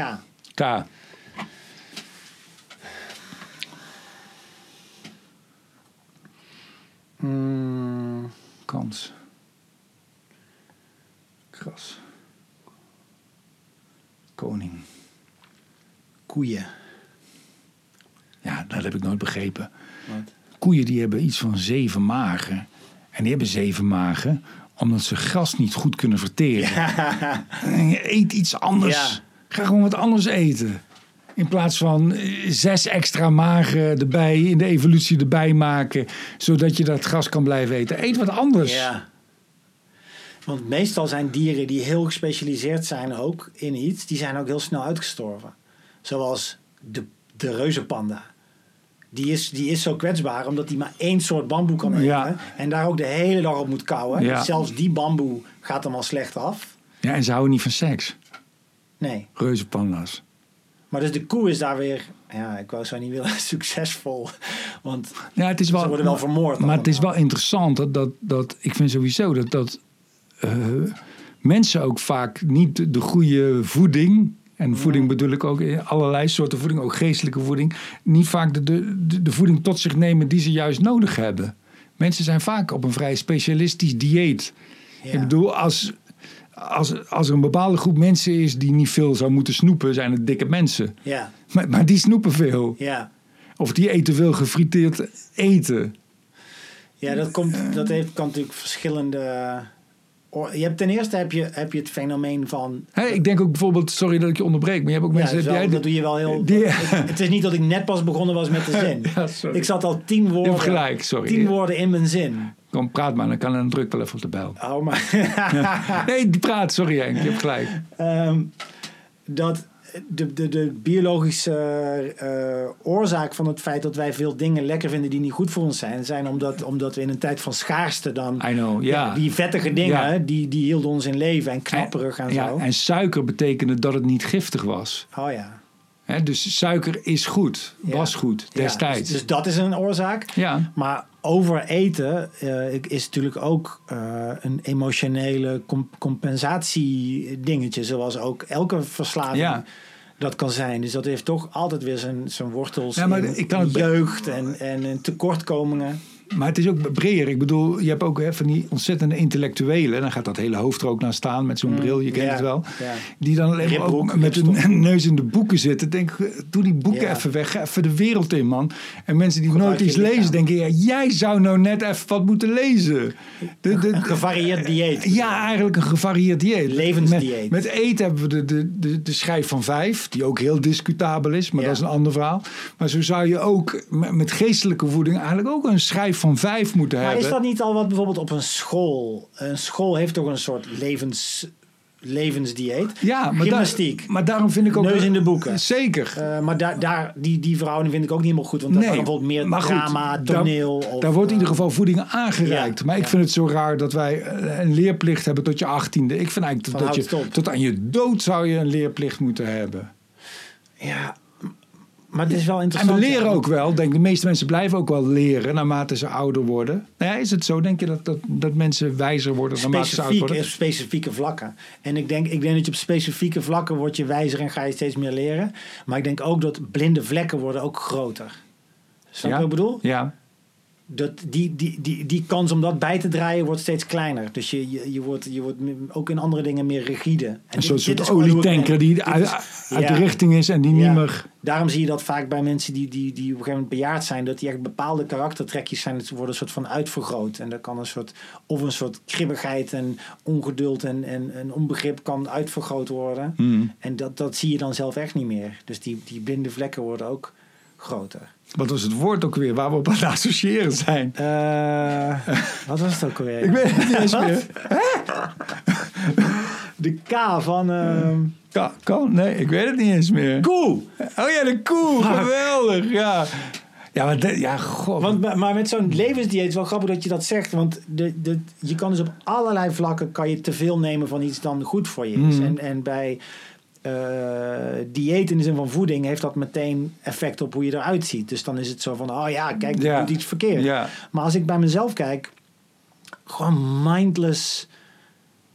K. K. Mm, Kans. Gras. Koning. koeien. Ja, dat heb ik nooit begrepen. Wat? Koeien die hebben iets van zeven magen. En die hebben zeven magen omdat ze gras niet goed kunnen verteren. En je eet iets anders. Ja. Ga gewoon wat anders eten. In plaats van eh, zes extra magen erbij, in de evolutie erbij maken. Zodat je dat gras kan blijven eten. Eet wat anders. Ja. Want meestal zijn dieren die heel gespecialiseerd zijn ook in iets, die zijn ook heel snel uitgestorven. Zoals de, de reuzenpanda. Die is, die is zo kwetsbaar omdat hij maar één soort bamboe kan eten. Ja. En daar ook de hele dag op moet kauwen. Ja. Zelfs die bamboe gaat hem al slecht af. Ja, en ze houden niet van seks. Nee. Reuzenpanda's. Maar dus de koe is daar weer, ja, ik wou zo niet willen, succesvol. Want Ja, het is wel, Ze worden wel vermoord Maar het is wel interessant dat, dat, dat ik vind sowieso dat, dat eh, mensen ook vaak niet de goede voeding. En voeding bedoel ik ook in allerlei soorten voeding, ook geestelijke voeding. Niet vaak de, de, de, de voeding tot zich nemen die ze juist nodig hebben. Mensen zijn vaak op een vrij specialistisch dieet. ja. Ik bedoel, als, als, als er een bepaalde groep mensen is die niet veel zou moeten snoepen, zijn het dikke mensen. ja, Maar, maar die snoepen veel. ja. Of die eten veel gefriteerd eten. Ja, dat, komt, dat heeft, kan natuurlijk verschillende. oor- Je hebt ten eerste heb je, heb je het fenomeen van. Hè, ik denk ook bijvoorbeeld, sorry dat ik je onderbreek, maar je hebt ook Ja, mensen... wel- jij- dat doe je wel heel. die- ik- het is niet dat ik net pas begonnen was met de zin. Ja. Ik zat al tien woorden, gelijk, sorry. tien woorden in mijn zin. Kom, praat maar, dan kan druk wel even op de bel. Oh, maar. Nee, praat, sorry Henk, je hebt gelijk. Ehm, dat de, de, de biologische eh, oorzaak van het feit dat wij veel dingen lekker vinden die niet goed voor ons zijn, zijn omdat, omdat we in een tijd van schaarste dan. I know, ja. Die vettige dingen, Ja. die, die hielden ons in leven en knapperig en, ja, zo. en suiker betekende dat het niet giftig was. oh ja. Dus suiker is goed, Ja. was goed Ja, destijds. dus, dus dat is een oorzaak. ja, Maar overeten eh, is natuurlijk ook eh, een emotionele com- compensatiedingetje. Zoals ook elke verslaving Ja. dat kan zijn. Dus dat heeft toch altijd weer zijn, zijn wortels Ja, maar in, ik kan jeugd en, en in tekortkomingen. Maar het is ook breder. Ik bedoel, je hebt ook hè, van die ontzettende intellectuelen. Dan gaat dat hele hoofd er ook naar staan met zo'n bril, je kent Mm, ja, het wel. ja. Die dan alleen maar ook met hun neus in de boeken zitten. Denk, doe die boeken Ja. even weg. Ga even de wereld in, man. En mensen die nooit iets lezen, denken... Ja, jij zou nou net even wat moeten lezen. De, de, Een gevarieerd dieet. ja, eigenlijk een gevarieerd dieet. Levensdieet. Met, met eten hebben we de, de, de, de schijf van vijf, die ook heel discutabel is, maar dat is een ander verhaal. Maar zo zou je ook met, met geestelijke voeding eigenlijk ook een schijf van vijf moeten Maar hebben. is dat niet al wat bijvoorbeeld op een school? Een school heeft toch een soort levens, levensdieet? ja, maar, daar- Gymnastiek. maar daarom vind ik ook... Neus in de boeken. Zeker. Eh, maar daar, daar, die, die verhouding vind ik ook niet helemaal goed. Want dat dan bijvoorbeeld meer maar goed, drama, daar- of, daar wordt in ieder eh, geval voeding aangereikt. ja, maar ik ja. vind het zo raar dat wij eh, een leerplicht hebben tot je achttiende. Ik vind eigenlijk Van dat je tot aan je dood zou je een leerplicht moeten hebben. Ja, maar het is wel En interessant. we leren ook wel. Denk, de meeste mensen blijven ook wel leren naarmate ze ouder worden. Nou ja, is het zo? Denk je dat, dat, dat mensen wijzer worden naarmate ze ouder worden? op specifieke vlakken. En ik denk, ik denk dat je op specifieke vlakken wordt je wijzer en ga je steeds meer leren. Maar ik denk ook dat blinde vlekken worden ook groter. Snap je wat ik bedoel? Ja. Dat die, die, die, die kans om dat bij te draaien wordt steeds kleiner. Dus je, je, je, wordt, je wordt ook in andere dingen meer rigide. En Een soort, dit- dit olietanker die uit, is- uit ja. de richting is en die Ja. niet meer... Daarom zie je dat vaak bij mensen die, die, die op een gegeven moment bejaard zijn, dat die echt bepaalde karaktertrekjes zijn, ze worden een soort van uitvergroot. En dat kan een soort, of een soort kribbigheid en ongeduld en, en, en onbegrip kan uitvergroot worden. Hmm. En dat, dat zie je dan zelf echt niet meer. Dus die, die blinde vlekken worden ook groter. Wat was het woord ook weer waar we op aan het associëren zijn? Eh, wat was het ook alweer? Ik weet het niet eens meer. De K van ehm Kan, kan, nee, ik weet het niet eens meer. koe. Oh ja, de koe. Geweldig, ja. Ja, maar de- ja, god. Want, maar- met zo'n levensdieet is wel grappig dat je dat zegt. Want de, de, je kan dus op allerlei vlakken kan je te veel nemen van iets dan goed voor je is. Mhm. En, en bij dieet in de zin van voeding heeft dat meteen effect op hoe je eruit ziet. Dus dan is het zo van, oh ja, kijk, Ja. doet iets verkeerd. Ja. Maar als ik bij mezelf kijk, gewoon mindless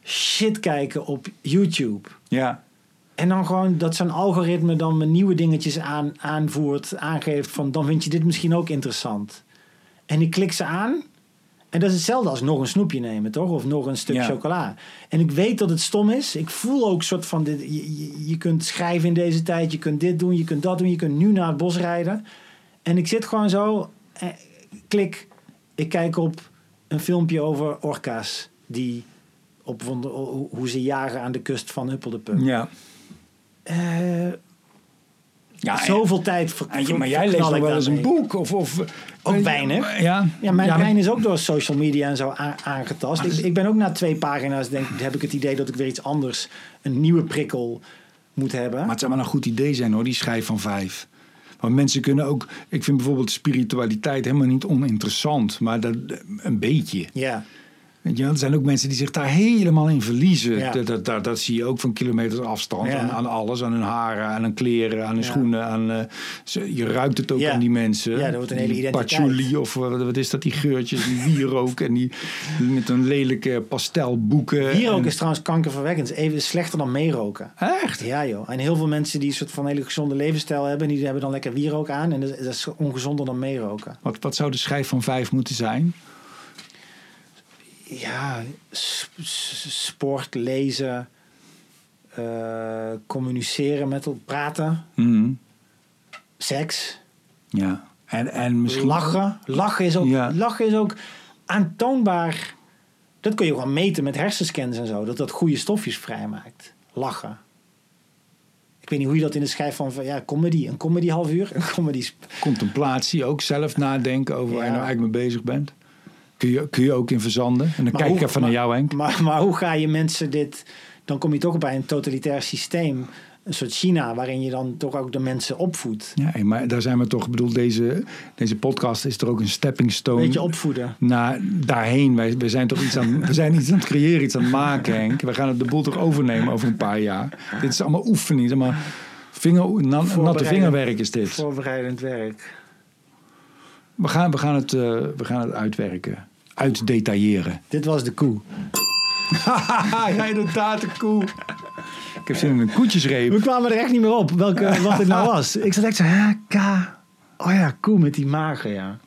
shit kijken op YouTube. Ja. En dan gewoon dat zo'n algoritme dan me nieuwe dingetjes aan, aanvoert, aangeeft van dan vind je dit misschien ook interessant. En ik klik ze aan. En dat is hetzelfde als nog een snoepje nemen, toch? Of nog een stuk Ja. chocola. En ik weet dat het stom is. Ik voel ook een soort van... Dit, je, kunt schrijven in deze tijd. Je kunt dit doen. Je kunt dat doen. Je kunt nu naar het bos rijden. En ik zit gewoon zo... Eh, klik. Ik kijk op een filmpje over orka's. Die op hoe ze jagen aan de kust van Huppeldepup. Ja. Eh, ja zoveel tijd ver- maar jij leest nog wel eens een boek. Of, of, Ook weinig. Ja, Ja, mijn maar- brein is ook door social media en zo aangetast. Ik, ik ben ook na twee pagina's, denk, heb ik het idee dat ik weer iets anders, een nieuwe prikkel moet hebben. Maar het zou wel een goed idee zijn hoor, die schijf van vijf. Want mensen kunnen ook... Ik vind bijvoorbeeld spiritualiteit helemaal niet oninteressant. Maar dat, een beetje. ja, Weet je, er zijn ook mensen die zich daar helemaal in verliezen. Ja. Dat, dat, dat, dat zie je ook van kilometers afstand. Ja. Aan, aan alles, aan hun haren, aan hun kleren, aan hun Ja. schoenen. Aan, eh, ze- je ruikt het ook aan die mensen. Ja, dat wordt een hele identiteit. Patchouli of wat, wat is dat, die geurtjes, die wierook. en die met een lelijke pastelboeken. wierook En- is trouwens kankerverwekkend. Even slechter dan meeroken. Echt? Ja joh. En heel veel mensen die een soort van hele gezonde levensstijl hebben, die hebben dan lekker wierook aan. En dat is, dat is ongezonder dan meeroken. Wat, wat zou de schijf van vijf moeten zijn? Ja, sport, lezen, eh, communiceren met elkaar, praten, Mhm. seks. Ja. En, en misschien... Lachen. Lachen is, ook, Ja. lachen is ook aantoonbaar. Dat kun je gewoon meten met hersenscans en zo. Dat dat goede stofjes vrijmaakt. Lachen. Ik weet niet hoe je dat in de schijf van... van, Ja, comedy. Een comedy half uur. Een comedy... Contemplatie, ook zelf nadenken over waar je nou eigenlijk mee bezig bent. Kun je, kun je ook in verzanden. En dan Maar kijk ik even naar jou, Henk. Maar, maar hoe ga je mensen dit... Dan kom je toch bij een totalitair systeem. Een soort China. Waarin je dan toch ook de mensen opvoedt. Ja, maar daar zijn we toch, ik bedoel, deze, deze podcast is er ook een stepping stone. Weet je, opvoeden. naar daarheen. Wij, wij zijn toch iets aan, we zijn iets aan het creëren, iets aan het maken, Henk. We gaan het de boel toch overnemen over een paar jaar. Dit is allemaal oefening, zeg maar. Vinger, na- natte vingerwerk is dit. Voorbereidend werk. We gaan, we gaan, het, eh, we gaan het uitwerken. Uitdetailleren. Dit was de koe. ja, inderdaad, een koe. Ik heb zin in een koetjesreep. We kwamen er echt niet meer op welke, wat het nou was. Ik zat echt zo, hè, K. Oh ja, koe met die magen, ja.